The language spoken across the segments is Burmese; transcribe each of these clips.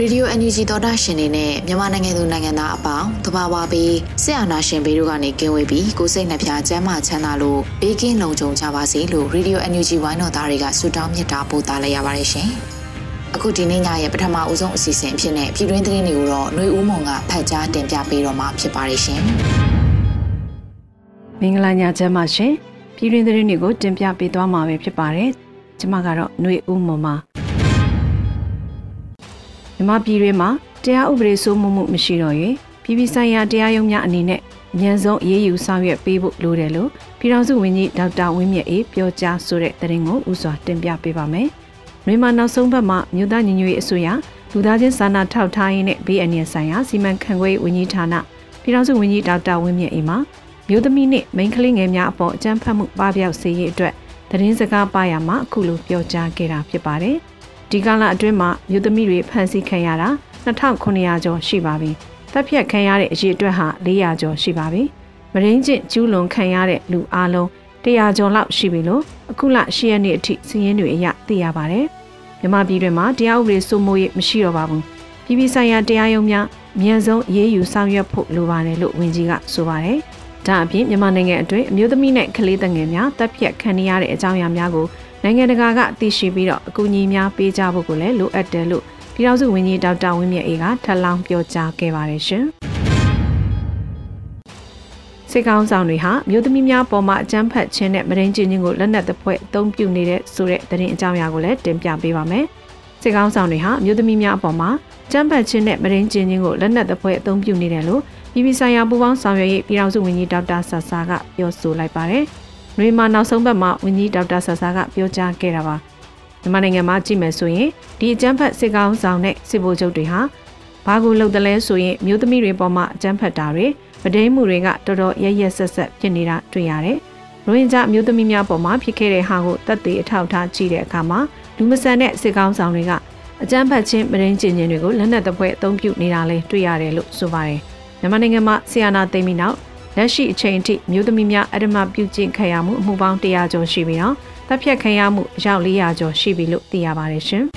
Radio NUG သောတာရှင်တွေနဲ့မြန်မာနိုင်ငံသူနိုင်ငံသားအပေါင်းတဘာဝပြီးဆရာနာရှင်ဘေးတို့ကနေကင်းဝေးပြီးကိုစိတ်နှဖျားစမ်းမချမ်းသာလို့ဘေးကင်းလုံခြုံကြပါစေလို့ Radio NUG ဝိုင်းတော်သားတွေကဆုတောင်းမြတ်တာပို့သလိုက်ရပါတယ်ရှင်။အခုဒီနေ့ညရဲ့ပထမအဦးဆုံးအစီအစဉ်အဖြစ်နဲ့ပြည်တွင်းသတင်းတွေကိုတော့ຫນွေဦးမုံကဖတ်ကြားတင်ပြပေးတော့မှာဖြစ်ပါတယ်ရှင်။မင်္ဂလာညချမ်းပါရှင်။ပြည်တွင်းသတင်းတွေကိုတင်ပြပေးသွားမှာပဲဖြစ်ပါတယ်။ကျွန်မကတော့ຫນွေဦးမုံပါ မြန်မာပြည်တွင်းမှာတရားဥပဒေစိုးမိုးမှုမရှိတော့ရင်ပြည်ပဆိုင်ရာတရားရုံးများအနေနဲ့အញ្ញဆုံးအရေးယူဆောင်ရွက်ပေးဖို့လိုတယ်လို့ပြည်ထောင်စုဝန်ကြီးဒေါက်တာဝင်းမြတ်အေးပြောကြားဆိုတဲ့သတင်းကိုဥစွာတင်ပြပေးပါမယ်။မြန်မာနောက်ဆုံးဘက်မှာမြို့သားညီညွတ်ရေးအစိုးရလူသားချင်းစာနာထောက်ထားရေးနဲ့ဘေးအန္တရာယ်ဆိုင်ရာစီမံခန့်ခွဲရေးဝန်ကြီးဌာနပြည်ထောင်စုဝန်ကြီးဒေါက်တာဝင်းမြတ်အေးမှမြို့သမီးနဲ့မိန်းကလေးငယ်များအပေါ်အကြမ်းဖက်မှုပပျောက်စေရေးအတွက်သတင်းစကားပါရမှာအခုလိုပြောကြားခဲ့တာဖြစ်ပါတယ်။ ဒီကာလအတွင်းမှာမြို့သမီးတွေဖမ်းဆီးခံရတာ2900ကျော်ရှိပါပြီ။တပ်ဖြတ်ခံရတဲ့အရေအတွက်ဟာ400ကျော်ရှိပါပြီ။မရင်းကျင့်ကျူးလွန်ခံရတဲ့လူအလုံး100ကျော်လောက်ရှိပြီလို့အခုလ10ရက်နေ့အထိစီးရင်တွေအရသိရပါတယ်။မြမပြည်တွင်မှာတရားဥပဒေစိုးမိုးရေးမရှိတော့ပါဘူး။ပြည်ပဆိုင်ရာတရားရုံးများမြန်ဆုံးအရေးယူဆောင်ရွက်ဖို့လိုပါတယ်လို့ဝန်ကြီးကဆိုပါတယ်။ဒါအပြင်မြန်မာနိုင်ငံအတွင်းအမျိုးသမီးနဲ့ကလေးငယ်များတပ်ဖြတ်ခံရတဲ့အကြောင်းအရာများကို နိုင်ငံတကာကသိရှိပြီးတော့အကူအညီများပေးကြဖို့ကိုလည်းလိုအပ်တယ်လို့ပြည်ထောင်စုဝန်ကြီးဒေါက်တာဝင်းမြတ်အေးကထပ်လောင်းပြောကြားခဲ့ပါတယ်ရှင်။စစ်ကောင်ဆောင်တွေဟာမြို့သမီးများပေါ်မှာအကြမ်းဖက်ခြင်းနဲ့မရင်းချင်းချင်းကိုလက်နက်တစ်ဖွဲ့အသုံးပြုနေတဲ့ဆိုတဲ့သတင်းအကြောင်းအရာကိုလည်းတင်ပြပေးပါမယ်။စစ်ကောင်ဆောင်တွေဟာမြို့သမီးများအပေါ်မှာကြမ်းဖက်ခြင်းနဲ့မရင်းချင်းချင်းကိုလက်နက်တစ်ဖွဲ့အသုံးပြုနေတယ်လို့ပြည်ပဆိုင်ရာပူးပေါင်းဆောင်ရွက်ရေးပြည်ထောင်စုဝန်ကြီးဒေါက်တာဆာဆာကပြောဆိုလိုက်ပါတယ်။ နွေမှာနောက်ဆုံးဘက်မှာဝန်ကြီးဒေါက်တာဆာဆာကပြောကြားခဲ့တာပါမြန်မာနိုင်ငံမှာကြည့်မယ်ဆိုရင်ဒီအကြမ်းဖက်စစ်ကောင်ဆောင်နဲ့စစ်ဗိုလ်ချုပ်တွေဟာဘာကိုလုပ်တယ်လဲဆိုရင်မျိုးသမီးတွေပေါ်မှာအကြမ်းဖက်တာတွေမဒိမှုတွေကတော်တော်ရရက်ဆက်ဆက်ဖြစ်နေတာတွေ့ရတယ်။ရိုဟင်ဂျာမျိုးသမီးများပေါ်မှာဖြစ်ခဲ့တဲ့ဟာကိုတက်သေးအထောက်ထားကြည့်တဲ့အခါမှာလူမဆန်တဲ့စစ်ကောင်ဆောင်တွေကအကြမ်းဖက်ခြင်းမရင်းကျင်ခြင်းတွေကိုလက်နက်တပွဲအသုံးပြုနေတာလဲတွေ့ရတယ်လို့ဆိုပါတယ်။မြန်မာနိုင်ငံမှာဆီယနာသိမ်းပြီးနောက် လက်ရှိအချိန်ထိမြို့သမီးများအဓမ္မပြုကျင့်ခံရမှုအမှုပေါင်း100ကျော်ရှိပြီးတော့တပ်ဖြတ်ခံရမှုအယောက်400ကျော်ရှိပြီလို့သိရပါတယ်ရှင်။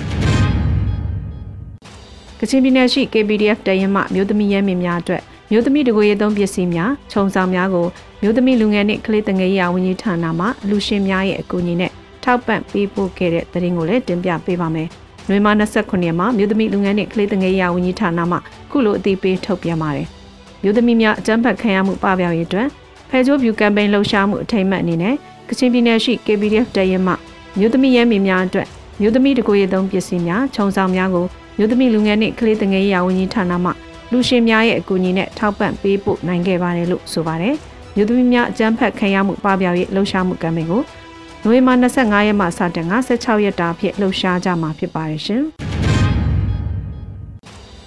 ကချင်ပြည်နယ်ရှိ KPDF တရင်မှမြို့သမီးရဲမင်းများအတွက်မြို့သမီးတကိုရေသုံးပစ္စည်းများခြုံဆောင်များကိုမြို့သမီးလူငယ်နှင့်ကလေးတငယ်ရေးဝန်ကြီးဌာနမှလူရှင်များရဲ့အကူအညီနဲ့ထောက်ပံ့ပေးပို့ခဲ့တဲ့သတင်းကိုလည်းတင်ပြပေးပါမယ်။နွေမာ29ရက်မှာမြို့သမီးလူငယ်နှင့်ကလေးတငယ်ရေးဝန်ကြီးဌာနမှခုလိုအသိပေးထုတ်ပြန်ပါတယ်။ မြို့သမီးများအကြမ်းဖက်ခံရမှုပပျောက်ရေးအတွက်ဖဲချိုးဖြူကမ်ပိန်းလှုပ်ရှားမှုအထိမ်းအမှတ်အနေနဲ့ကချင်ပြည်နယ်ရှိ KPDF တရဲမှမြို့သမီးရဲမင်းများအတွက်မြို့သမီးတကိုရသုံးပစ္စည်းများခြုံဆောင်များကိုမြို့သမီးလူငယ်နှင့်ကလေးငယ်ရေးရာဝန်ကြီးဌာနမှလူရှင်များရဲ့အကူအညီနဲ့ထောက်ပံ့ပေးဖို့နိုင်ခဲ့ပါတယ်လို့ဆိုပါတယ်။မြို့သမီးများအကြမ်းဖက်ခံရမှုပပျောက်ရေးလှုပ်ရှားမှုကမ်ပိန်းကိုနိုဝင်ဘာ25ရက်မှစတင်က16ရက်တာအဖြစ်လှုပ်ရှားကြမှာဖြစ်ပါတယ်ရှင်။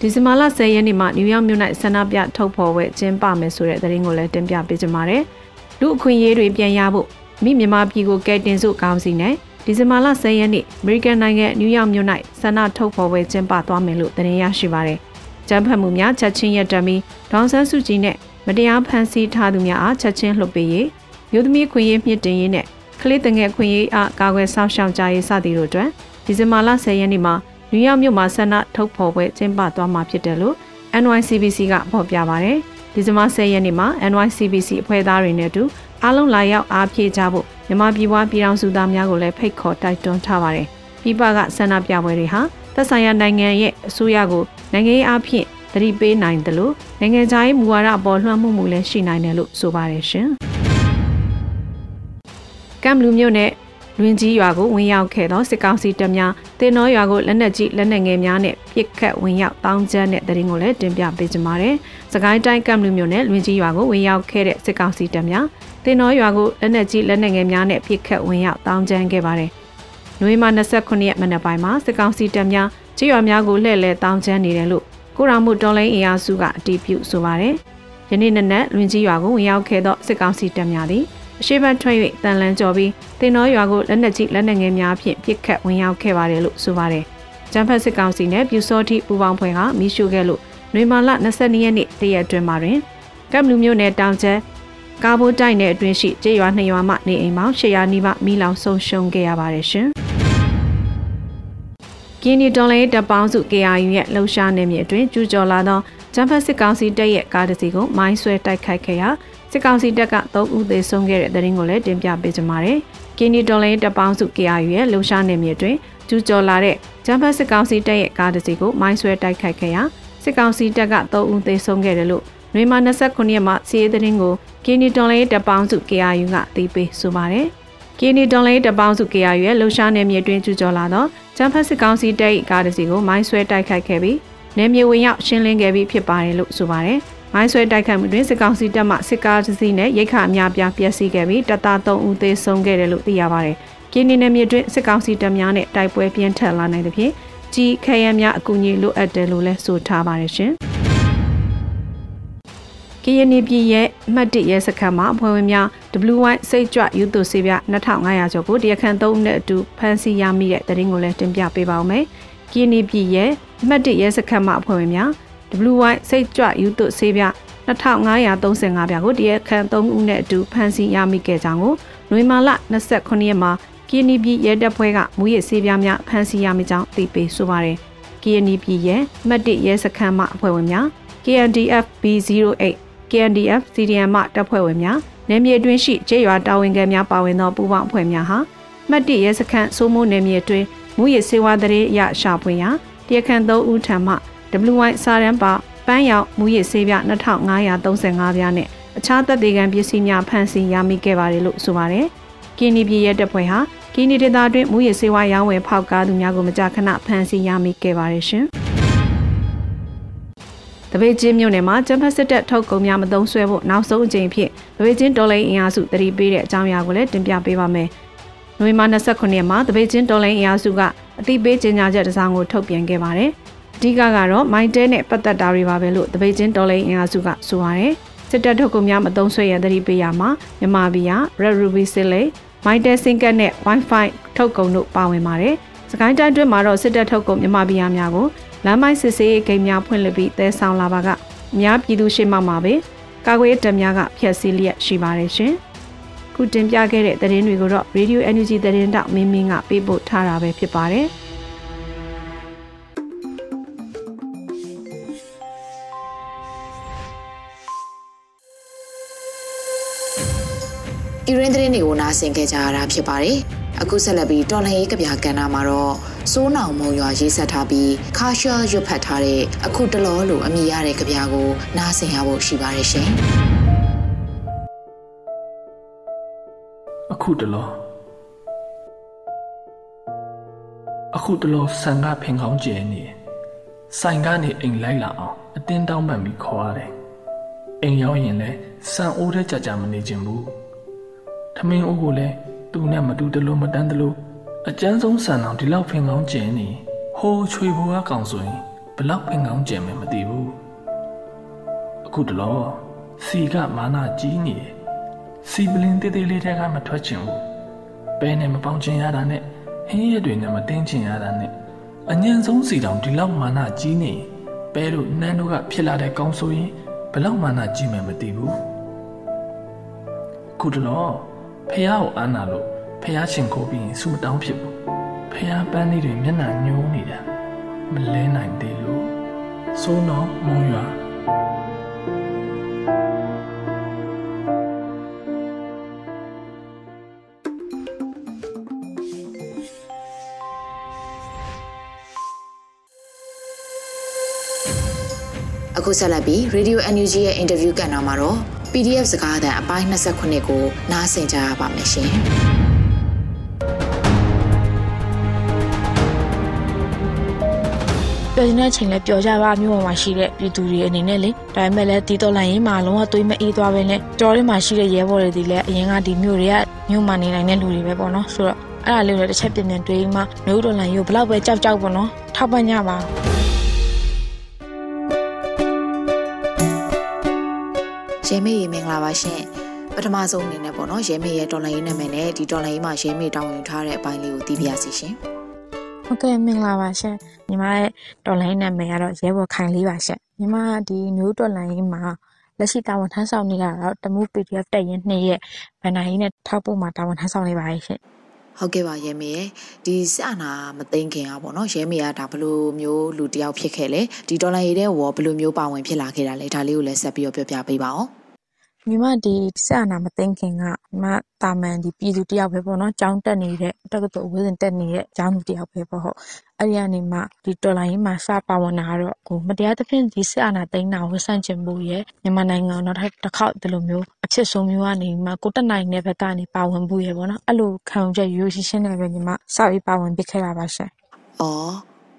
ဒီဇင်ဘာလ10ရက်နေ့မှာနယူးယောက်မြို့၌ဆန္ဒပြထုတ်ဖော်ဝဲကျင်းပမယ်ဆိုတဲ့သတင်းကိုလည်းတင်ပြပေးကြပါမယ်။လူအခွင့်အရေးတွေပြန်ရဖို့မိမြန်မာပြည်ကိုကယ်တင်စုကောင်းစီနဲ့ဒီဇင်ဘာလ10ရက်နေ့အမေရိကန်နိုင်ငံနယူးယောက်မြို့၌ဆန္ဒထုတ်ဖော်ဝဲကျင်းပသွားမယ်လို့သတင်းရရှိပါရယ်။ကျန်းဖတ်မှုများချက်ချင်းရပ်တမ်းပြီးဒေါန်ဆန်းစုကြည်နဲ့မတရားဖမ်းဆီးထားသူများအားချက်ချင်းလွှတ်ပေးရေးမြို့သမီးခွင့်ရေးမြင့်တင်ရေးနဲ့ကလေးတငယ်ခွင့်ရေးအားကာကွယ်စောင့်ရှောက်ကြရေးစသည်တို့အတွက်ဒီဇင်ဘာလ10ရက်နေ့မှာ နယူးယောက်မြို့မှာဆန္ဒထုတ်ဖော်ပွဲကျင်းပသွားမှာဖြစ်တယ်လို့ NYCBC ကဖော်ပြပါဗျ။ဒီဇင်ဘာ10ရက်နေ့မှာ NYCBC အဖွဲ့သားတွေနဲ့အတူအားလုံးလာရောက်အားဖြည့်ကြဖို့မြန်မာပြည်ပွားပြည်ထောင်စုသားများကိုလည်းဖိတ်ခေါ်တိုက်တွန်းထားပါတယ်။ပြည်ပကဆန္ဒပြပွဲတွေဟာသက်ဆိုင်ရာနိုင်ငံရဲ့အစိုးရကိုနိုင်ငံရေးအဖြစ်သတိပေးနိုင်တယ်လို့နိုင်ငံခြားရေးမူဝါဒအပေါ်လွှမ်းမိုးမှုလည်းရှိနိုင်တယ်လို့ဆိုပါတယ်ရှင်။ကမ်လူမျိုးနဲ့ လွင်ကြီးရွာကိုဝင်ရောက်ခဲ့သောစစ်ကောင်စီတပ်များတင်နောရွာကိုလက်နက်ကြီးလက်နက်ငယ်များနဲ့ပစ်ခတ်ဝင်ရောက်တောင်းကျမ်းတဲ့တရင်ကိုလည်းတင်ပြပေးကြပါမယ်။စကိုင်းတိုင်းကမ်လူမျိုးနဲ့လွင်ကြီးရွာကိုဝင်ရောက်ခဲ့တဲ့စစ်ကောင်စီတပ်များတင်နောရွာကိုလက်နက်ကြီးလက်နက်ငယ်များနဲ့ပစ်ခတ်ဝင်ရောက်တောင်းကျမ်းခဲ့ပါတယ်။နိုဝင်ဘာ29ရက်မနက်ပိုင်းမှာစစ်ကောင်စီတပ်များကြေးရွာများကိုလှည့်လည်တောင်းကျမ်းနေတယ်လို့ကိုရာမှုတော်လိုင်းအင်အားစုကအတည်ပြုဆိုပါတယ်။ယနေ့နနက်လွင်ကြီးရွာကိုဝင်ရောက်ခဲ့သောစစ်ကောင်စီတပ်များသည် အရှိတ်ထွက်၍တန်လန်းကျော်ပြီးတင်တော်ရွာကိုလက်နက်ကြီးလက်နက်ငယ်များဖြင့်ပစ်ခတ်ဝင်ရောက်ခဲ့ပါတယ်လို့ဆိုပါတယ်။ဂျမ်ဖတ်စစ်ကောင်စီနဲ့ပြူစောတိပူပေါင်းဖွဲ့ကမိရှုခဲ့လို့နွေမာလ22ရက်နေ့တရက်အတွင်းမှာတွင်ကပ်လူမျိုးနယ်တောင်ကျဲကာဘိုတိုက်နယ်အတွင်းရှိကျေးရွာနှစ်ရွာမှနေအိမ်ပေါင်း800နီးပါးမိလောင်ဆုံးရှုံးခဲ့ရပါတယ်ရှင်။ကင်းနီတော်လေးတပ်ပေါင်းစု KRU ရဲ့လှုပ်ရှားနေမြေအတွင်းကျူးကျော်လာသောဂျမ်ဖတ်စစ်ကောင်စီတပ်ရဲ့ကားတစ်စီးကိုမိုင်းဆွဲတိုက်ခိုက်ခဲ့ရာ စစ်ကောင်စီတပ်က3ဦးသေဆုံးခဲ့တဲ့တဲ့ရင်ကိုလည်းတင်ပြပေးကြပါမယ်။ကင်းနီတော်လေးတပ်ပေါင်းစု KRU ရဲ့လှုပ်ရှားနေမြေအတွင်းကျူးကျော်လာတဲ့ဂျမ်ဖတ်စစ်ကောင်စီတပ်ရဲ့ကားတစ်စီးကိုမိုင်းဆွဲတိုက်ခိုက်ခဲ့ရာစစ်ကောင်စီတပ်က3ဦးသေဆုံးခဲ့တယ်လို့နွေမာ29ရက်မှာစီးရဲတဲ့ရင်ကိုကင်းနီတော်လေးတပ်ပေါင်းစု KRU ကသိပေးဆိုပါတယ်။ကင်းနီတော်လေးတပ်ပေါင်းစု KRU ရဲ့လှုပ်ရှားနေမြေအတွင်းကျူးကျော်လာသောဂျမ်ဖတ်စစ်ကောင်စီတပ်ကားတစ်စီးကိုမိုင်းဆွဲတိုက်ခိုက်ခဲ့ပြီးနေမြေဝင်ရောက်ရှင်းလင်းခဲ့ပြီးဖြစ်ပါတယ်လို့ဆိုပါတယ်။ မိုင်းဆွဲတိုက်ခိုက်မှုတွင်စစ်ကောင်စီတပ်မှစစ်ကားတစ်စီးနဲ့ရိတ်ခါအများပြားပျက်စီးခဲ့ပြီးတပ်သား3ဦးသေဆုံးခဲ့တယ်လို့သိရပါတယ်။ကင်းနီနယ်မြေတွင်စစ်ကောင်စီတပ်များနဲ့တိုက်ပွဲပြင်းထန်လာနိုင်သဖြင့်ကြီးခရမ်းများအကူအညီလိုအပ်တယ်လို့လည်းဆိုထားပါတယ်ရှင်။ကရင်ပြည်ရဲ့အမှတ်1ရဲစခန်းမှာအဖွဲ့ဝင်များ WY စိတ်ကြွယူသူစေပြ2500ကျော်ကိုတရားခံ3ဦးနဲ့အတူဖမ်းဆီးရမိတဲ့တရင်ကိုလည်းတင်ပြပေးပါဦးမယ်။ကရင်ပြည်ရဲ့အမှတ်1ရဲစခန်းမှာအဖွဲ့ဝင်များ WY စိတ်ကြွယူသူစေပြ2535ပြားကိုတရားခံ3ဦးနဲ့အတူဖမ်းဆီးရမိခဲ့ကြောင်းကိုနွေမာလ29ရက်မှာကရင်ပြည်ရဲတပ်ဖွဲ့ကမူရစ်စေပြားများဖမ်းဆီးရမိကြောင်းသိပေးဆိုပါရယ်။ကရင်ပြည်ရဲ့အမှတ်1ရဲစခန်းမှာအဖွဲ့ဝင်များ KNDF B08 KNDF CDM မှတပ်ဖွဲ့ဝင်များနယ်မြေအတွင်းရှိကျေးရွာတာဝန်ခံများပါဝင်သောပူးပေါင်းအဖွဲ့များဟာမှတ်တရဲစခန်းစိုးမိုးနယ်မြေအတွင်းမူရစ်စေဝါတရေရရှာဖွေရာတရားခံ3ဦးထံမှ WY စာရန်ပါပန်းရောက်မူရစ်ဆေးပြ2535ပြားနဲ့အခြားသက်သေခံပစ္စည်းများဖမ်းဆီးရမိခဲ့ပါတယ်လို့ဆိုပါတယ်။ကင်းနီပြည်ရဲ့တပ်ဖွဲ့ဟာကင်းနီဒေသအတွင်းမူရစ်စေဝါရောင်းဝယ်ဖောက်ကားသူများကိုမကြာခဏဖမ်းဆီးရမိခဲ့ပါတယ်ရှင်။တပေချင်းမြို့နယ်မှာကျန်းဖက်စစ်တပ်ထုတ်ကုန်များမသုံးဆွဲဖို့နောက်ဆုံးအကြိမ်ဖြစ်တပေချင်းတော်လိုင်းအင်အားစုတတိပေးတဲ့အကြောင်းအရာကိုလည်းတင်ပြပေးပါမယ်။နိုဝင်ဘာ29ရက်မှာတပေချင်းတော်လိုင်းအင်အားစုကအတိပေးကြေညာချက်တစ်စောင်ကိုထုတ်ပြန်ခဲ့ပါတယ်။အ ဓိကကတော့မိုင်းတဲနဲ့ပတ်သက်တာတွေပါပဲလို့တပေချင်းတော်လိုင်းအင်အားစုကဆိုပါတယ်။စစ်တပ်ထုတ်ကုန်များမသုံးဆွဲရတတိပေးရမှာမြန်မာပြည်က Red Ruby Sile မိုင်းတဲစင်ကတ်နဲ့ Wi-Fi ထုတ်ကုန်တို့ပါဝင်ပါတယ်။စကိုင်းတိုင်းတွင်းမှာတော့စစ်တပ်ထုတ်ကုန်မြန်မာပြည်များကိုလမ်းမိုင်းစစ်ဆေးရေးဂိမ်းများဖွင့်လှစ်ပြီးတဲဆောင်လာပါကအများပြည်သူရှေ့မှမှာပဲကာကွယ်တပ်များကဖျက်ဆီးလျက်ရှိပါတယ်ရှင်။ခုတင်ပြခဲ့တဲ့သတင်းတွေကိုတော့ Radio Energy သတင်းတောက်မင်းမင်းကပေးပို့ထားတာပဲဖြစ်ပါတယ်။ ဤရင်းသတင်းတွေကိုနားဆင်ကြကြရတာဖြစ်ပါတယ်။အခုဆက်လက်ပြီးတော်လှန်ရေးကဗျာကဏ္ဍမှာတော့စိုးနောင်မုံရွာရေးဆက်ထားပြီးခါရှာရွတ်ဖတ်ထားတဲ့အခုတလောလိုအမိရတဲ့ကြပြာကိုနားဆင်ရဖို့ရှိပါတယ်ရှင်အခုတလောအခုတလောဆန်ကဖင်ကောင်းကျဲနေဆိုင်ကနေအိမ်လိုက်လာအောင်အတင်းတောင်းပန်ပြီးခေါ်ရတယ်အိမ်ရောက်ရင်လည်းဆန်အိုးတဲ့ကြကြမနေခြင်းဘူး ထမင်းအိုးကိုလည်းသူနဲ့မတူတလို့မတန်းတလို့အကျန်းဆုံးဆန်အောင်ဒီလောက်ဖင်ကောင်းကျင်နေဟိုးချွေဘွားကောင်ဆိုရင်ဘလောက်ဖင်ကောင်းကျင်မယ်မသိဘူးအခုတလောစီကမာနာကြီးနေတယ်စီပလင်တေးသေးလေးတဲကမထွက်ချင်ဘူးပဲနဲ့မပေါင်းချင်ရတာနဲ့ဟင်းရက်တွေနဲ့မတင်းချင်ရတာနဲ့အညံဆုံးစီတောင်ဒီလောက်မာနာကြီးနေပဲတို့နန်းတို့ကဖြစ်လာတဲ့ကောင်းဆိုရင်ဘလောက်မာနာကြီးမယ်မသိဘူးခုတလော ဖះကိုအာနာလို့ဖះရှင်ခိုးပြီးရင်ဆုမတောင်းဖြစ်ဘူးဖះပန်းလေးတွေမျက်နှာညှိုးနေတာမလဲနိုင်သေးလို့စိုးနောင်မုံရွာအခုဆက်လက်ပြီး Radio NUG ရဲ့ interview ကဏ္ဍမှာတော့ PDF စကားသံအပိုင်း29ကိုနားဆင်ကြရပါမယ်ရှင်ပြောချင်တဲ့အချိန်လဲပြောကြပါမြို့ပေါ်မှာရှိတဲ့ပြည်သူတွေအနေနဲ့လေဒါပေမဲ့လည်းဒီတော်လိုင်းရေးမှာလုံးဝသွေးမအေးသွားပဲနဲ့တော်ရင်းမှာရှိတဲ့ရဲဘော်တွေဒီလည်းအရင်ကဒီမြို့တွေကမြို့မှာနေနိုင်တဲ့လူတွေပဲပေါ့နော်ဆိုတော့အဲ့ဒါလေးတွေတစ်ချက်ပြင်ပြင်တွေးမှမြို့တော်လိုင်းရေးကိုဘလောက်ပဲကြောက်ကြောက်ပေါ့နော်ထောက်ပံ့ကြပါ ရဲမေရေမင်္ဂလာပါရှင်ပထမဆုံးအနေနဲ့ပေါ့နော်ရဲမေရဲ့တော်လိုင်းရေးနာမည်နဲ့ဒီတော်လိုင်းရေးမှာရဲမေတောင်းယူထားတဲ့အပိုင်းလေးကိုသိပြရစီရှင်ဟုတ်ကဲ့မင်္ဂလာပါရှင်ညီမရဲ့တော်လိုင်းနာမည်ကတော့ရဲဘော်ခိုင်လေးပါရှင်ညီမဒီမျိုးတော်လိုင်းရေးမှာလက်ရှိတာဝန်ထမ်းဆောင်နေတာတော့တမှု PDF တက်ရင်နှစ်ရက်ဗန်နာကြီးနဲ့ထောက်ပို့မှာတာဝန်ထမ်းဆောင်နေပါရဲ့ရှင်ဟုတ်ကဲ့ပါရဲမေရဲ့ဒီစအနာမသိင်ခင်อ่ะပေါ့နော်ရဲမေကဒါဘလိုမျိုးလူတယောက်ဖြစ်ခဲ့လဲဒီဒေါ်လာရေးတဲ့ဝေါ်ဘလိုမျိုးပါဝင်ဖြစ်လာခဲ့တာလဲဒါလေးကိုလည်းဆက်ပြီးတော့ပြောပြပေးပါအောင် ညီမဒီဆက်အာနာမသိခင်ကညီမတာမန်ဒီပြည်သူတယောက်ပဲပေါ့နော်ကျောင်းတက်နေတဲ့တက္ကသိုလ်ဝင်းတက်နေတဲ့ကျောင်းသူတယောက်ပဲပေါ့ဟုတ်အဲ့ဒီကနေမှဒီတော်လိုင်းမှာစပါဝင်လာတော့ကိုမတရားသဖြင့်ဒီဆက်အာနာသိမ်းတာကိုဆန့်ကျင်ဖို့ရမြန်မာနိုင်ငံနောက်တစ်ခေါက်ဒီလိုမျိုးအဖြစ်ဆုံးမျိုးကနေမှကိုတက်နိုင်တဲ့ဘက်ကနေပါဝင်ဖို့ရပေါ့နော်အဲ့လိုခံယူချက်ရိုးရှင်းရှင်းနဲ့ပဲညီမစပြီးပါဝင်ပြခဲ့တာပါရှင်။အော်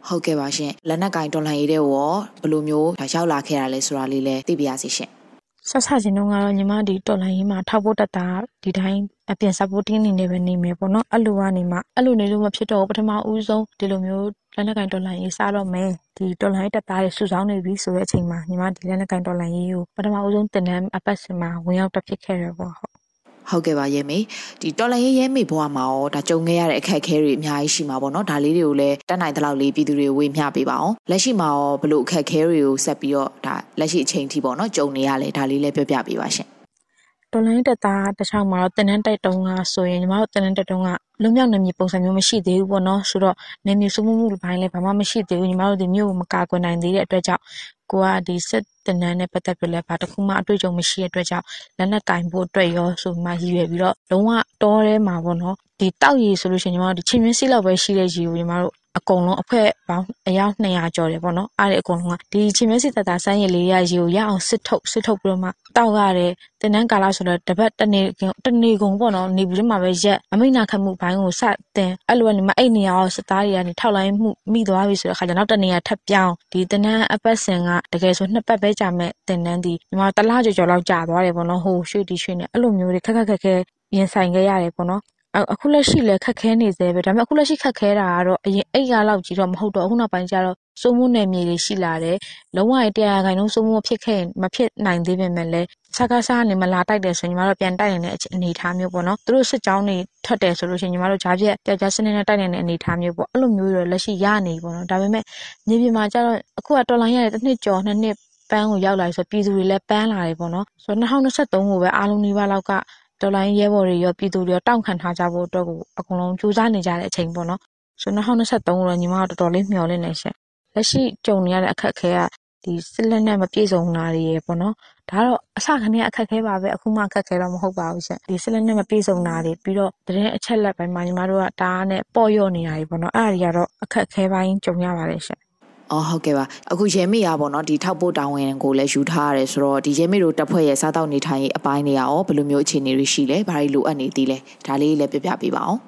ဟုတ်ကဲ့ပါရှင်လက်နက်ကင်တော်လှန်ရေးတဲ့ရောဘယ်လိုမျိုးရောက်လာခဲ့တာလဲဆိုတာလေးလည်းသိပြရစီရှင်။ ဆက်ဆချင်းတုန်းကတော့ညီမဒီတော်လိုင်းရေးမှာထောက်ဖို့တက်တာဒီတိုင်းအပြင် supporting အနေနဲ့ပဲနေမယ်ပေါ့နော်အဲ့လိုကနေမှအဲ့လိုနေလို့မဖြစ်တော့ပထမဦးဆုံးဒီလိုမျိုးလက်နက်ကင်တော်လိုင်းရေးစားတော့မယ်ဒီတော်လိုင်းတက်သားတွေစုဆောင်းနေပြီဆိုတဲ့အချိန်မှာညီမဒီလက်နက်ကင်တော်လိုင်းရေးကိုပထမဦးဆုံးတင်တန်းအပတ်စင်မှာဝင်ရောက်တက်ဖြစ်ခဲ့ရပေါ့ဟုတ် ဟုတ်ကဲ့ပါရဲမေဒီတော်လန်ရေးရဲမေဘွားမှာရောဒါကြုံခဲ့ရတဲ့အခက်အခဲတွေအများကြီးရှိမှာပေါ့နော်ဒါလေးတွေကိုလည်းတက်နိုင်တဲ့လောက်လေးပြည်သူတွေဝေမျှပေးပါအောင်လက်ရှိမှာရောဘလို့အခက်အခဲတွေကိုဆက်ပြီးတော့ဒါလက်ရှိအချိန်ထိပေါ့နော်ကြုံနေရလဲဒါလေးလည်းပြောပြပေးပါရှင်တော်လိုင်းတက်တာတခြားမှာတော့တင်နန်းတိုက်တုံးကဆိုရင်ညီမတို့တင်နန်းတိုက်တုံးက လွတ်မြောက်နေမြေပုံစံမျိုးမရှိသေးဘူးပေါ့နော်ဆိုတော့နေမြေစုမှုမှုဘိုင်းလည်းဘာမှမရှိသေးဘူးညီမတို့ဒီမြို့ကိုမကာကွယ်နိုင်သေးတဲ့အတွက်ကြောင့်ကိုကဒီစစ်တင်နန်းနဲ့ပတ်သက်ပြီးလည်းဘာတစ်ခုမှအတွေ့အကြုံမရှိတဲ့အတွက်ကြောင့်လက်နက်ကင်ဖို့အတွက်ရောဆိုမှရည်ရွယ်ပြီးတော့လုံးဝတောထဲမှာပေါ့နော်ဒီတောက်ရည်ဆိုလို့ရှိရင်ညီမတို့ဒီချင်းမင်းစီလောက်ပဲရှိတဲ့ရည်ကိုညီမတို့ အကုန်လုံးအဖွဲ့ပေါင်းအယောက်200ကျော်တယ်ပေါ့နော်အားရအကုန်လုံးကဒီချင်းမဲစီတတာဆိုင်းရလေးရရေကိုရအောင်စစ်ထုတ်စစ်ထုတ်ပြီးတော့မှတောက်ရတယ်တင်နန်းကာလဆိုတော့တပတ်တနေတနေကုန်ပေါ့နော်နေပြီးမှပဲရက်အမိနာခတ်မှုဘိုင်းကိုစတင်အဲ့လိုကနေမှအဲ့နေရာကိုစစ်သားတွေကနေထောက်လိုက်မှုမိသွားပြီဆိုတော့ခါကျနောက်တနေရာထပ်ပြောင်းဒီတင်နန်းအပတ်စင်ကတကယ်ဆိုနှစ်ပတ်ပဲကြာမဲ့တင်နန်းဒီညီမတလားကြော်ကြော်လောက်ကြာသွားတယ်ပေါ့နော်ဟိုရွှေတီရွှေနေအဲ့လိုမျိုးတွေခက်ခက်ခက်ခဲရင်ဆိုင်ခဲ့ရတယ်ပေါ့နော် အခုလက်ရှိလည်းခက်ခဲနေဆဲပဲဒါပေမဲ့အခုလက်ရှိခက်ခဲတာကတော့အရင်အဲ့ကလောက်ကြီးတော့မဟုတ်တော့အခုနောက်ပိုင်းကျတော့စိုးမိုးနယ်မြေတွေရှိလာတယ်လုံးဝတရားခိုင်နှုန်းစိုးမိုးဖြစ်ခဲ့မဖြစ်နိုင်သေးပေမဲ့လည်းစကားစားနေမလာတိုက်တယ်ဆိုရင်ညီမတို့ပြန်တိုက်နေတဲ့အနေအထားမျိုးပေါ့နော်သူတို့စစ်ကြောင်းတွေထွက်တယ်ဆိုလို့ရှိရင်ညီမတို့ဂျားပြက်ကြောက်ကြားစနစ်နဲ့တိုက်နေတဲ့အနေအထားမျိုးပေါ့အဲ့လိုမျိုးတွေလက်ရှိရနေပေါ့နော်ဒါပေမဲ့မြေပြင်မှာကျတော့အခုကတော်လိုင်းရတဲ့တစ်နှစ်ကျော်နှစ်နှစ်ပန်းကိုရောက်လာဆိုပြည်သူတွေလည်းပန်းလာတယ်ပေါ့နော်ဆိုတော့2023ကိုပဲအားလုံးဒီဘက်လောက်က တော်လိုင်းရဲဘော်တွေရောပြည်သူတွေရောတောင့်ခံထားကြဖို့အတွက်ကိုအကုန်လုံးကြိုးစားနေကြတဲ့အချိန်ပေါ့နော်ဆိုတော့2023ကိုတော့ညီမကတော်တော်လေးမျှော်လင့်နေရှင့်လက်ရှိကြုံနေရတဲ့အခက်အခဲကဒီစစ်လက်နဲ့မပြည့်စုံတာတွေရေပေါ့နော်ဒါတော့အစကနေအခက်ခဲပါပဲအခုမှအခက်ခဲတော့မဟုတ်ပါဘူးရှင်ဒီစစ်လက်နဲ့မပြည့်စုံတာတွေပြီးတော့တရင်အချက်လက်ပိုင်းမှာညီမတို့ကတားနဲ့ပေါ့ရော့နေတာတွေပေါ့နော်အဲ့ဒါတွေကတော့အခက်ခဲပိုင်းကြုံရပါတယ်ရှင် အော်ဟုတ်ကဲ့ပါအခုရဲမေရပေါ့နော်ဒီထောက်ပို့တာဝန်ကိုလည်းယူထားရတယ်ဆိုတော့ဒီရဲမေတို့တပ်ဖွဲ့ရဲ့စားတောက်နေထိုင်ရေးအပိုင်းတွေရောဘယ်လိုမျိုးအခြေအနေတွေရှိလဲဘာတွေလိုအပ်နေသေးလဲဒါလေးလည်းပြပြပေးပါအောင်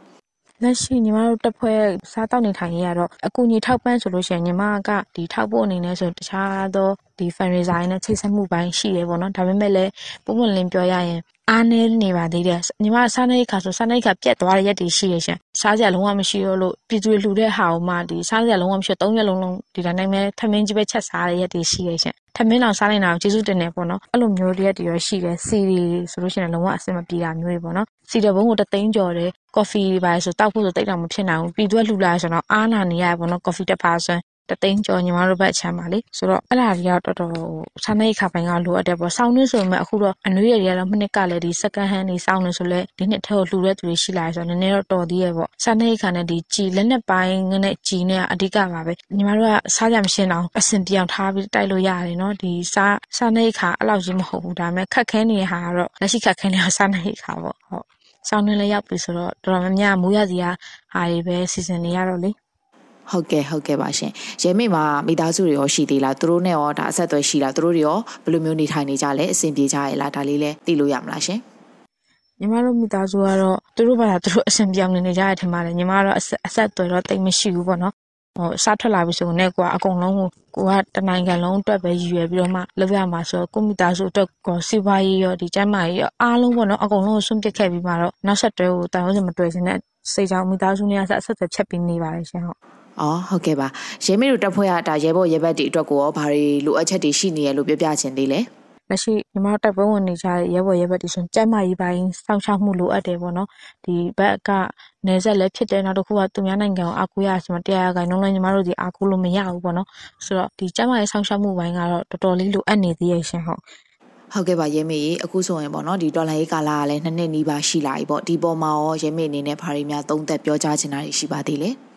လက်ရှိညီမတို့တပ်ဖွဲ့စားတောက်နေထိုင်ရေးကတော့အကူအညီထောက်ပံ့ဆိုလို့ရှိရင်ညီမကဒီထောက်ပို့အနေနဲ့ဆိုတခြားသောဒီ fundraiser နဲ့ချိတ်ဆက်မှုပိုင်းရှိတယ်ပေါ့နော်ဒါပေမဲ့လည်းပုံမှန်လင်းပြောရရင် အားနည်းနေပါသေးတယ်ညီမစားနေခါဆိုစားနေခါပြက်သွားတဲ့ရက်တွေရှိရရှင်စားစရာလုံးဝမရှိတော့လို့ပြည်သူတွေလှူတဲ့ဟာကိုမှဒီစားစရာလုံးဝမရှိတော့၃ရက်လုံးလုံးဒီတိုင်းနိုင်မဲ့ထမင်းကြီးပဲချက်စားတဲ့ရက်တွေရှိရရှင်ထမင်းအောင်စားနေတာကိုကျေးဇူးတင်နေပေါ့နော်အဲ့လိုမျိုးရက်တွေရရှိတယ်စီရီဆိုလို့ရှိရင်လုံးဝအဆင်မပြေတာမျိုးတွေပေါ့နော်စီတဘုံကိုတသိန်းကျော်တယ်ကော်ဖီတွေပါဆိုတောက်ဖို့ဆိုတိတ်တော့မဖြစ်နိုင်ဘူးပြည်သူကလှူလာဆိုတော့အားနာနေရပေါ့နော်ကော်ဖီတစ်ပါးဆို တသိန်းကျော်ညီမတို့ဘက်အချမ်းပါလေဆိုတော့အဲ့ဒါကြီးကတော့တော်တော်စားနေခါပိုင်းကလိုအပ်တယ်ပေါ့စောင်းနှင်းဆိုပေမဲ့အခုတော့အနွေးရတွေကတော့မနှစ်ကလည်းဒီ second hand တွေစောင်းနေဆိုလဲဒီနှစ်ထဲကိုလှူတဲ့သူတွေရှိလာဆိုတော့နည်းနည်းတော့တော်သေးရဲ့ပေါ့စားနေခါနဲ့ဒီကြည်လက်နဲ့ပိုင်းနဲ့ကြည်နဲ့အဓိကပါပဲညီမတို့ကစားကြမရှင်းအောင်အစင်ပြောင်ထားပြီးတိုက်လို့ရတယ်နော်ဒီစားစားနေခါအဲ့လောက်ကြီးမဟုတ်ဘူးဒါပေမဲ့ခက်ခဲနေတဲ့ဟာကတော့လက်ရှိခက်ခဲနေတဲ့စားနေခါပေါ့ဟုတ်စောင်းနှင်းလည်းရောက်ပြီဆိုတော့တော်တော်များများမူရစီကဟာတွေပဲစီစဉ်နေရတော့လေ ဟုတ်ကဲ့ဟုတ်ကဲ့ပါရှင်ရဲမိမှာမိသားစုတွေရောရှိသေးလားသူတို့နဲ့ရောဒါအဆက်အသွယ်ရှိလားသူတို့တွေရောဘယ်လိုမျိုးနေထိုင်နေကြလဲအဆင်ပြေကြရဲ့လားဒါလေးလည်းသိလို့ရမလားရှင်ညီမတို့မိသားစုကတော့သူတို့ဘာသာသူတို့အဆင်ပြေအောင်နေကြရထင်ပါတယ်ညီမကတော့အဆက်အသွယ်တော့တိတ်မရှိဘူးပေါ့နော်ဟိုစထွက်လာပြီဆိုရင်ကိုကအကုန်လုံးကိုကိုကတနိုင်ငံလုံးအတွက်ပဲရည်ရွယ်ပြီးတော့မှလုပ်ရမှာဆိုတော့ကိုမိသားစုအတွက်ကိုစီးပွားရေးရောဒီကျန်းမာရေးရောအားလုံးပေါ့နော်အကုန်လုံးကိုဆွန့်ပစ်ခဲ့ပြီးမှတော့နောက်ဆက်တွဲကိုတိုင်ဝမ်စမတွေ့စင်းတဲ့စိတ်ကြောင့်မိသားစုနဲ့ဆက်ဆက်သက်ချက်ပြီးနေပါတယ်ရှင်ဟုတ် အော်ဟုတ်ကဲ့ပါရဲမေတို့တက်ဖွဲ့ရတာရဲဘော်ရဲဘက်တွေအတွက်ကိုရောဘာတွေလိုအပ်ချက်တွေရှိနေရလို့ပြောပြချင်သေးလဲလက်ရှိညီမတို့တိုက်ပွဲဝင်နေကြတဲ့ရဲဘော်ရဲဘက်တွေဆိုရင်ကျန်းမာရေးပိုင်းစောင့်ရှောက်မှုလိုအပ်တယ်ပေါ့နော်ဒီဘက်ကနေဆက်လည်းဖြစ်တယ်နောက်တစ်ခုကသူများနိုင်ငံကိုအားကိုးရဆိုမှတရားရခိုင်နှုန်းလည်းညီမတို့ဒီအားကိုးလို့မရဘူးပေါ့နော်ဆိုတော့ဒီကျန်းမာရေးစောင့်ရှောက်မှုပိုင်းကတော့တော်တော်လေးလိုအပ်နေသေးရဲ့ရှင်ဟုတ်ဟုတ်ကဲ့ပါရဲမေအခုဆိုရင်ပေါ့နော်ဒီဒေါ်လာရေးကာလကလည်းနှစ်နှစ်နီးပါးရှိလာပြီပေါ့ဒီပေါ်မှာရောရဲမေအနေနဲ့ဘာတွေများသုံးသက်ပြောကြားချင်တာတွေရှိပါသေးလဲ။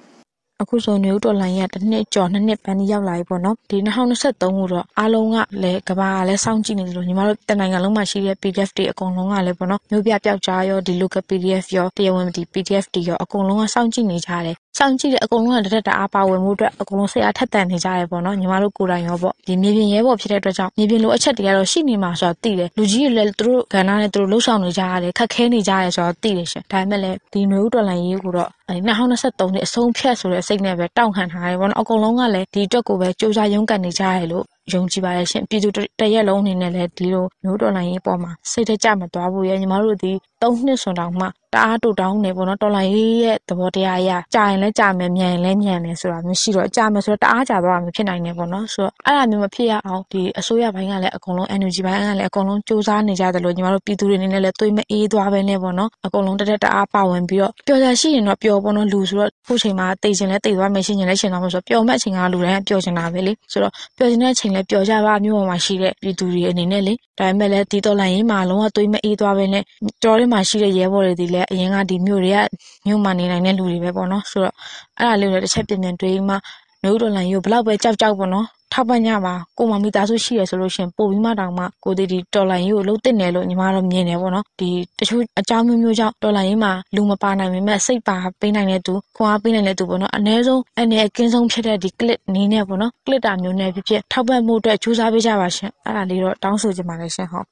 အခုဆိုနယူးဒေါ်လာရတစ်နှစ်ကျော်နှစ်နှစ်ပန်းရောက်လာပြီပေါ့နော်ဒီ2023ခုတော့အားလုံးကလည်းကဘာကလည်းစောင့်ကြည့်နေတယ်လို့ညီမတို့တနိုင်ငံလုံးမှာရှိတဲ့ PDF တွေအကုန်လုံးကလည်းပေါ့နော်မျိုးပြပျောက်ကြားရောဒီ local PDF ရောတရားဝင်ဒီ PDF တွေရောအကုန်လုံးကစောင့်ကြည့်နေကြတယ် စောင့်ကြည့်တဲ့အကုန်လုံးကတရက်တအားပါဝင်မှုအတွက်အကုန်လုံးစိတ်အားထက်သန်နေကြရပေါ့နော်ညီမတို့ကိုယ်တိုင်ရောပေါ့ဒီမြေပြင်ရဲဘော်ဖြစ်တဲ့အတွက်ကြောင့်မြေပြင်လိုအချက်တွေကတော့ရှိနေမှာဆိုတော့သိတယ်လူကြီးတွေလည်းသူတို့ကဏ္ဍနဲ့သူတို့လှုပ်ဆောင်နေကြရတယ်ခက်ခဲနေကြရဆိုတော့သိတယ်ရှင်ဒါပေမဲ့လည်းဒီနွေဦးတော်လိုင်းရေးကိုတော့အဲ2023နှစ်အဆုံးဖြတ်ဆိုတဲ့စိတ်နဲ့ပဲတောင့်ခံထားတယ်ပေါ့နော်အကုန်လုံးကလည်းဒီအတွက်ကိုပဲစူးစမ်းရုန်းကန်နေကြရလို့ ယုံကြည်ပါတယ်ရှင်ပြည်သူတရက်လုံးအနေနဲ့လည်းဒီလိုမျိုးတော်လိုင်းရေးပေါ်မှာစိတ်တကြမသွားဘူးရဲ့ညီမတို့ဒီ၃နှစ်ဆွန်တောင်မှတအားတူတောင်းနေပေါ့နော်တော်လိုင်းရေးရဲ့သဘောတရားအရကြာရင်လည်းကြာမယ်မြန်ရင်လည်းမြန်မယ်ဆိုတာမျိုးရှိတော့ကြာမယ်ဆိုတော့တအားကြာသွားမှာဖြစ်နိုင်တယ်ပေါ့နော်ဆိုတော့အဲ့ဒါမျိုးမဖြစ်ရအောင်ဒီအစိုးရဘိုင်းကလည်းအကုန်လုံး energy ဘိုင်းကလည်းအကုန်လုံးစူးစမ်းနေကြတယ်လို့ညီမတို့ပြည်သူတွေအနေနဲ့လည်းသွေးမအေးသွားပဲနဲ့ပေါ့နော်အကုန်လုံးတက်တက်တအားပါဝင်ပြီးတော့ပျော်ရရှိရင်တော့ပျော်ပေါ့နော်လူဆိုတော့ခုချိန်မှာတိတ်ချင်လဲတိတ်သွားမယ်ရှင်ချင်လဲရှင်သွားမယ်ဆိုတော့ပျော်မဲ့အချိန်ကလူတိုင်းပျော်ချင်တာပဲလေဆိုတော့ပျော်ချင်တဲ့အချိန်လဲပျော်ကြပါမျိုးပေါ်မှာရှိတဲ့ပြည်သူတွေအနေနဲ့လေဒါပေမဲ့လည်းဒီတော်လိုင်းရေးမှာလုံးဝသွေးမအေးသွားပဲနဲ့တော်ထဲမှာရှိတဲ့ရဲဘော်တွေဒီလည်းအရင်ကဒီမြို့တွေကမြို့မှာနေနိုင်တဲ့လူတွေပဲပေါ့နော်ဆိုတော့အဲ့ဒါလေးကိုလည်းတစ်ချက်ပြင်ပြင်တွေးမှ မျိုးတော်လိုင်းရေးကိုဘလောက်ပဲကြောက်ကြောက်ပေါ့နော်ထောက်ပံ့ကြပါကိုမမိသားစုရှိရဆိုလို့ရှင်ပို့ပြီးမှတောင်မှကိုဒီဒီတော်လိုင်းရေးကိုလှုပ်တင်တယ်လို့ညီမတို့မြင်တယ်ပေါ့နော်ဒီတချို့အကြောင်းမျိုးမျိုးကြောင့်တော်လိုင်းရေးမှာလူမပါနိုင်ပေမဲ့စိတ်ပါပေးနိုင်တဲ့သူခွန်အားပေးနိုင်တဲ့သူပေါ့နော်အ ਨੇ ဆုံးအနေအကင်းဆုံးဖြစ်တဲ့ဒီ clip နီးနဲ့ပေါ့နော် clip တာမျိုးနဲ့ဖြစ်ဖြစ်ထောက်ပံ့မှုအတွက်ကြိုးစားပေးကြပါရှင်အဲ့ဒါလေးတော့တောင်းဆိုချင်ပါတယ်ရှင်ဟုတ်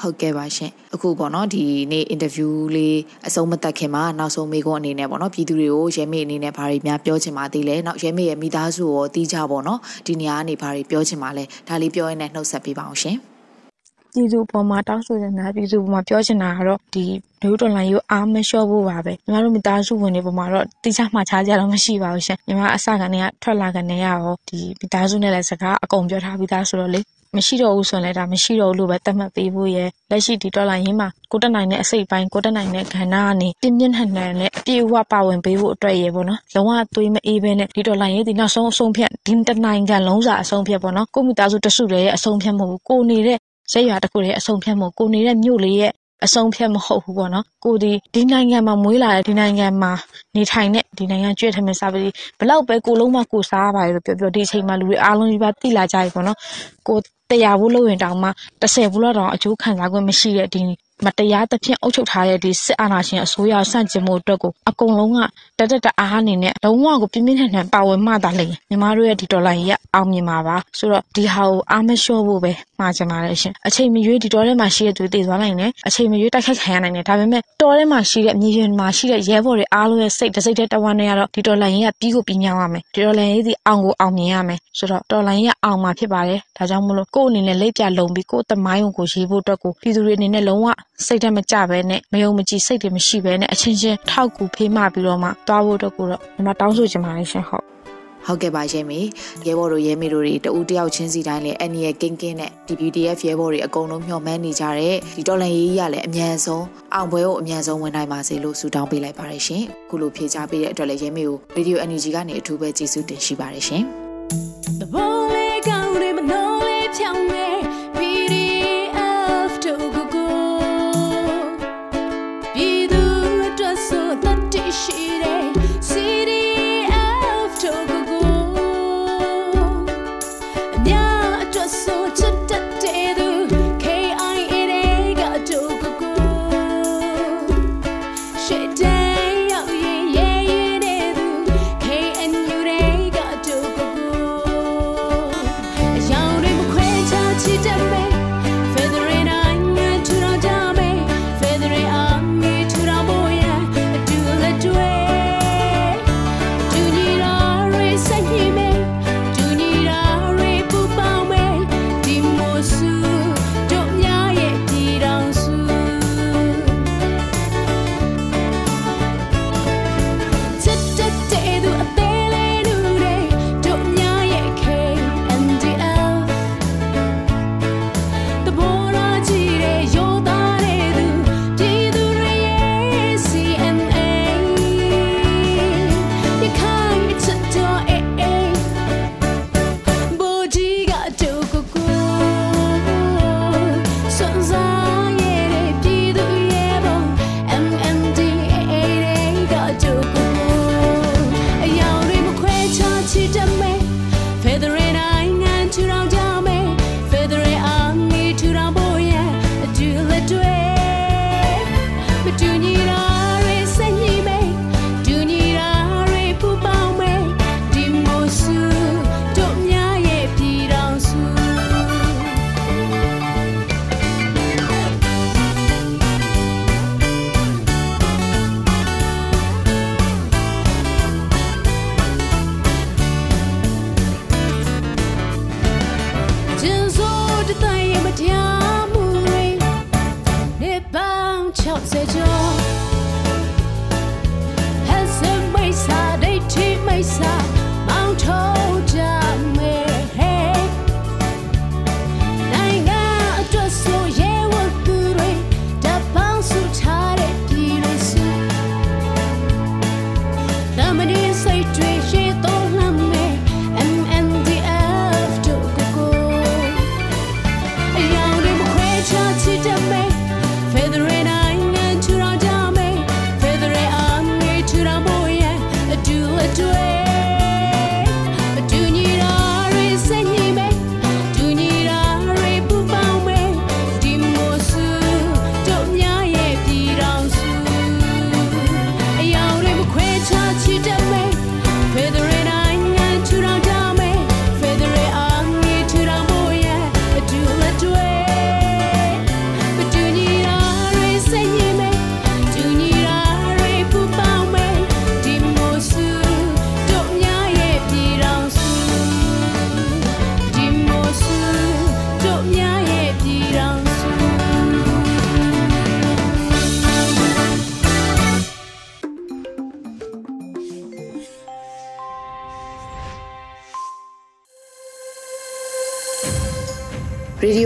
ဟုတ်ကဲ့ပါရှင်အခုပေါ့နော်ဒီနေ့အင်တာဗျူးလေးအဆုံးမသက်ခင်မှာနောက်ဆုံးမေးခွန်းအနေနဲ့ပေါ့နော်ပြည်သူတွေကိုရဲမေအနေနဲ့ဘာတွေများပြောချင်ပါသေးလဲနောက်ရဲမေရဲ့မိသားစုရောတီးကြပေါ့နော်ဒီနေရာကနေဘာတွေပြောချင်ပါလဲဒါလေးပြောရင်းနဲ့နှုတ်ဆက်ပေးပါအောင်ရှင်ပြည်သူပေါ်မှာတောင်းဆိုနေတာပြည်သူပေါ်မှာပြောချင်တာကတော့ဒီလူတော်လိုင်းရိုးအားမလျှော့ဖို့ပါပဲညီမတို့မိသားစုဝင်တွေပေါ်မှာတော့တိကျမှချားကြတော့မရှိပါဘူးရှင်ညီမအစကနေကထွက်လာကနေရရောဒီမိသားစုနဲ့လည်းစကားအကုန်ပြောထားပြီးသားဆိုတော့လေ မရှိတော့ဘူးဆိုရင်လည်းဒါမရှိတော့ဘူးလို့ပဲသတ်မှတ်ပေးဖို့ရယ်လက်ရှိဒီဒေါ်လာရင်းမှာကိုတက်နိုင်တဲ့အစိတ်ပိုင်းကိုတက်နိုင်တဲ့ခန္ဓာကနေပြင်းပြင်းထန်ထန်နဲ့အပြည့်အဝပါဝင်ပေးဖို့အတွက်ရယ်ပေါ့နော်လုံးဝသွေးမအေးဘဲနဲ့ဒီဒေါ်လာရင်းဒီနောက်ဆုံးအဆုံးဖြတ်ဒီတနိုင်ငံလုံးစာအဆုံးဖြတ်ပေါ့နော်ကိုမိသားစုတစုတည်းရဲ့အဆုံးဖြတ်မဟုတ်ဘူးကိုနေတဲ့ရက်ရွာတစ်ခုရဲ့အဆုံးဖြတ်မဟုတ်ကိုနေတဲ့မြို့လေးရဲ့အဆုံးဖြတ်မဟုတ်ဘူးပေါ့နော်ကိုဒီဒီနိုင်ငံမှာမွေးလာတဲ့ဒီနိုင်ငံမှာနေထိုင်တဲ့ဒီနိုင်ငံကျွေးထမင်းစားပြီးဘလောက်ပဲကိုလုံးမကိုစားပါလို့ပြောပြောဒီအချိန်မှာလူတွေအားလုံးကြီးပါတိလာကြပြီပေါ့နော်ကို တရားဘူးလို့ရင်တောင်မှ30ဘူးလောက်တောင်အကျိုးခံစား권မရှိတဲ့ဒီ မတရားသဖြင့်အုပ်ချုပ်ထားတဲ့ဒီစစ်အာဏာရှင်အစိုးရဆန့်ကျင်မှုအတွက်ကိုအကုန်လုံးကတတက်တအားအနေနဲ့လုံးဝကိုပြင်းပြင်းထန်ထန်ပါဝင်မှသာလေညီမတို့ရဲ့ဒီဒေါ်လာကြီးကအောင်မြင်ပါပါဆိုတော့ဒီဟာကိုအားမလျှော့ဖို့ပဲမှာချင်ပါတယ်ရှင်အချိန်မရွေးဒီတော်ထဲမှာရှိတဲ့သူတည်သွားနိုင်တယ်အချိန်မရွေးတိုက်ခိုက်ခံရနိုင်တယ်ဒါပေမဲ့တော်ထဲမှာရှိတဲ့မြေပြင်မှာရှိတဲ့ရဲဘော်တွေအားလုံးရဲ့စိတ်တစိတ်တဲ့တဝမ်းတွေကတော့ဒီဒေါ်လာကြီးကပြီးကိုပြီးမြောက်ရမယ်ဒီဒေါ်လာကြီးဒီအောင်ကိုအောင်မြင်ရမယ်ဆိုတော့ဒေါ်လာကြီးကအောင်မှာဖြစ်ပါတယ်ဒါကြောင့်မလို့ကိုယ့်အနေနဲ့လက်ပြလုံပြီးကိုယ့်တမိုင်းကိုရေးဖို့အတွက်ကိုပြည်သူတွေအနေနဲ့လုံးဝ စိတ်ထဲမကြဘဲနဲ့မယုံမကြည်စိတ်တွေမရှိဘဲနဲ့အချင်းချင်းထောက်ကူဖေးမှပြီးတော့မှသွားဖို့အတွက်ကိုတော့ဒီမှာတောင်းဆိုချင်ပါတယ်ရှင်ဟုတ်ဟုတ်ကဲ့ပါရဲ့မေရဲဘော်တို့ရဲမေတို့တွေတဦးတယောက်ချင်းစီတိုင်းလည်းအန်နီရဲ့ကင်းကင်းနဲ့ဒီ PDF ရဲဘော်တွေအကုန်လုံးမျှော်မှန်းနေကြတဲ့ဒီတော်လန်ရေးကြီးကလည်းအမြန်ဆုံးအောင်ပွဲကိုအမြန်ဆုံးဝင်နိုင်ပါစေလို့ဆုတောင်းပေးလိုက်ပါတယ်ရှင်ခုလိုဖြေချပေးတဲ့အတွက်လည်းရဲမေကို Radio Energy ကနေအထူးပဲကျေးဇူးတင်ရှိပါတယ်ရှင် のタッチして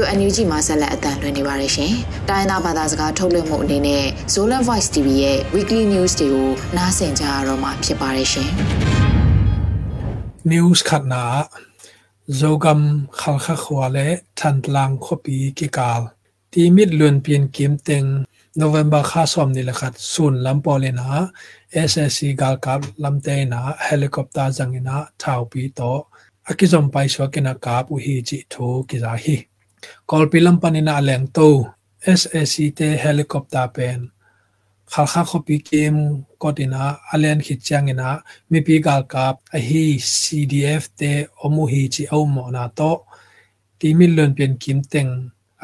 ရေဒီယို NUG မှာဆက်လက်အသံလွှင့်နေပါတယ်ရှင်။တိုင်းသားဘာသာစကားထုတ်လွှင့်မှုအနေနဲ့ Zola Voice TV ရဲ့ Weekly News တွေကိုနားဆင်ကြရတော့မှာဖြစ်ပါတယ်ရှင်။ News ခတ်နာ Zogam khalkha khwale thantlang khopi kikal ti mit lun pin kim teng November kha som ni lakhat sun lam polena SSC gal kap lam te na helicopter jangina thau pi to akizom pai so kena kap u hi chi tho ki za hi kolpilam panina aleng to SSC te helicopter pen khalkha khopi kem kotina alen khichangina mi pi gal kap a hi CDF te omu hi chi au mo na to ti mi lön pen kim teng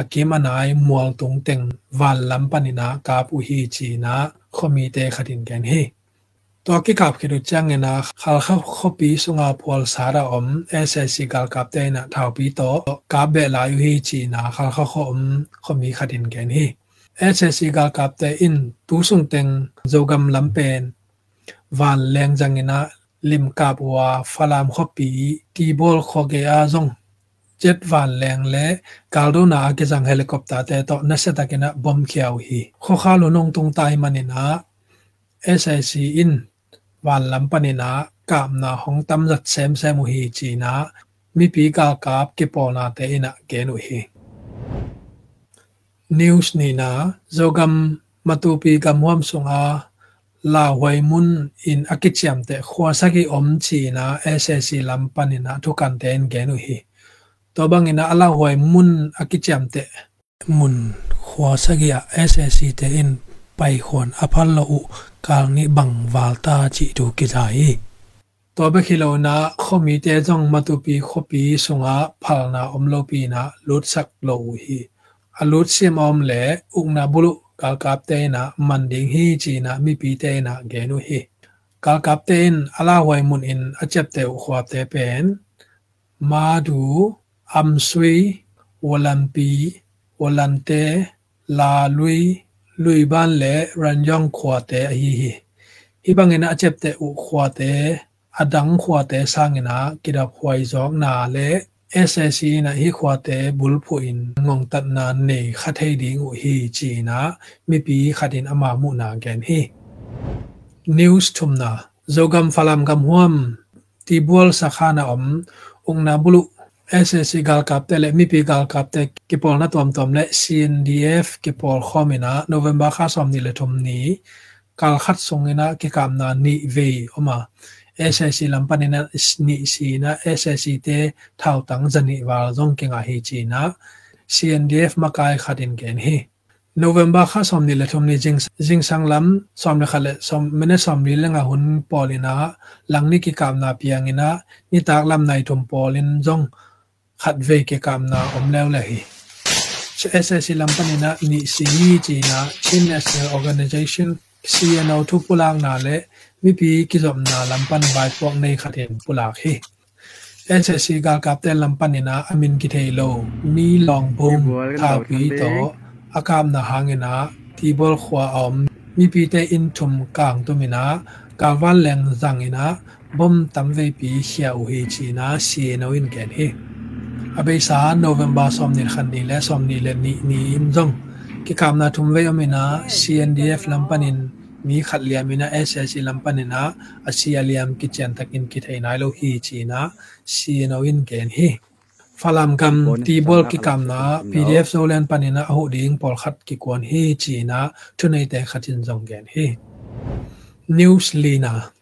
a kim anai mual tung teng wal lam panina kap u hi chi na khomi te khatin gen hi ตัวกิกับคิดจังเงินะขัลข้าขบีสุงาพวลสาระอมเอสเอซีกัลกับเตนะท้าวปีโตกับเบลายุฮีจีนะขัลข้าขอมขมีขัดินแกนฮีเอสเอซีกัลกับเตอินตูสุงเต็งโจกัมลำเป็นวันแรงจังเงินะลิมกับว่าฟลามขบีทีบอลขอเกียจงเจ็ดวันแรงและกาลดูนาเกจังเฮลิคอปเตอร์แต่ต่อนัสตะกินะบอมเขียวฮีข้อข้าลุนงตรงตายมันนะ SIC in van lampanina kamna hongtam zat sem sem hi china mi pi ka kap ke pona te ina kenu hi. News ni na zogam, matupi kamwam sunga, la huai mun, in akichiam te khwa saki om chi na ssc lampanina, thukan te en kenu hi. To bangina ala huai mun, akichiam te, mun khwa sagi a ssc te, in, pai khon u กลางนิบังวาลตาจิดูกิจายตัวเบคิโลนะข้อมีแต่จ้องมาตุปีข้อปีสงะพาลนาอมโลปีนะลุดสักโลหีอาลุดเสียมอมแหลอุกนาบุลุกาลกาบเตนะมันดิงหีจีนะมีปีเตนะแกนุหีกาลกาบเตนอาลาหวยมุนอินอาเจ็บเตวขวาบเตเป็นมาดูอัมสวีวลันปีวลันเตลาลุย လူဘန်လေရန်ဂျောင်ခွာတဲ့အဟီဟီဟိဘငေနာအချက်တဲ့ဥခွာတဲ့အဒန်းခွာတဲ့ဆာငေနာကိဒါခွာဇောင်းနာလေ SSC နာဟိခွာတဲ့ဘူလ်ဖိုင်ငုံတတ်နာနေခထေဒီငူဟီချီနာမိပီခတင်အမမှုနာကန်ဟီ news thumna zogam falam gam huam tibol sakhana om ongna bulu le ukna bulu kal kap te na manding hi chi na mi pi te na genu hi kal kap te in ala hoi mun in achep te u khwap te pen ma du am sui wolampi wolante la lui ลุยบ้านและรันยองขวาเตอฮีฮีฮิบังเงินอาเ ขัดเวกกรรมนาอมแล้วเลยเชสอซิลัมปนินะนิสีจีนะชินเนสเซอร์ Organization ซีเนาทุกพุลางนาเละวิปีกิจมนาลัมปันบายพวกในขัดเห็นปุลากฮี SSC กากับแต่ลำปันินะอามินกิเทโลมีลองบุมท่าปีโตอากามนาหางินะทีบอลขวาอมมีปีเตอินชุมกลางตุมินะกาวันแรงสังอินะบ่มตำเวปีเชียวฮีชีนะเสียนอินแกนฮี khomina November kha som ni le thom ni kal khat songina ke kam na ni ve oma SSC lampanina ni si na SSC te thau tang zani wal zong kenga hi chi na CNDF makai khatin gen hi November kha som ni le thom ni jing jing sang lam som le khale som mene som ni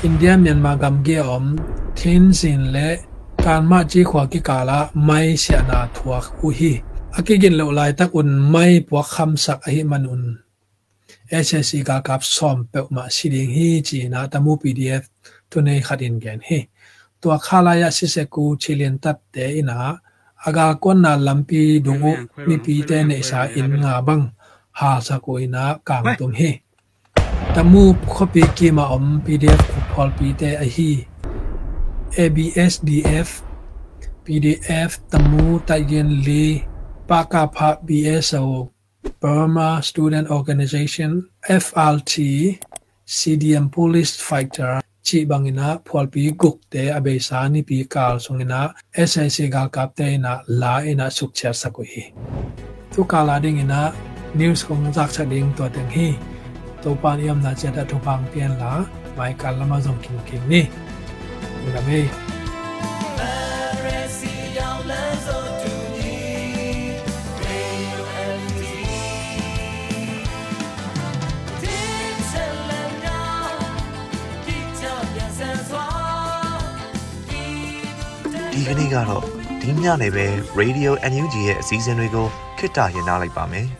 thei nai lo hi chi na CNO in ken hi falam kam ti bol ki kam na pdf zolen panina ahu ding pol khat ki kon hi chi na thunei te khatin jong gen hi news lina sakain dain tamu gam huam chunga ssc gal kapte paina lampia tamu pdf ta yen tong ina november kha som ni lani ni na mai se ina po kham saku hi chin tamu pdf in genu hi tamu pdf phol pi guk ssc te in alak sang nau ha nga tukki u ai hi pdf phol pi alak sakhitu chang in acha ki kalia om khala ya si se ku chilin tat chilin si chang pen india myanmar gam ge om thin sin le kan ma chi khwa ki kala mai sia na thuwa u hi akigin lo lai tak un mai po kham sak a hi man un SSC ကကပ် som pe ma siding hi chi na tamu PDF tu nei khatin gen hi to khala ya si se ku chilin tat te ina aga kon na lampi dungu mi pi te ne sa in nga bang ha sa ko ina kang tum hi tamu khopi ki ma om PDF ku phol pi te a hi ABSDF PDF tamu ta yen li pa ka pha BSO Burma Student Organization FLT CDM Police Fighter chi bangina pholpi guk te abesa ni pi kal sungina SSC gal kap te na la ina sukcha sakoi hi tu kala ding ina news kong jak cha ding to teng hi to pan yam na cha da to pang pian la mai kal lama zong king king ni ngam ei ဒီကနေ့ကတော့ဒီညနေပဲ Radio NUG ရဲ့အစည်းအဝေးတွေကိုခਿੱတရနာလိုက်ပါမယ်။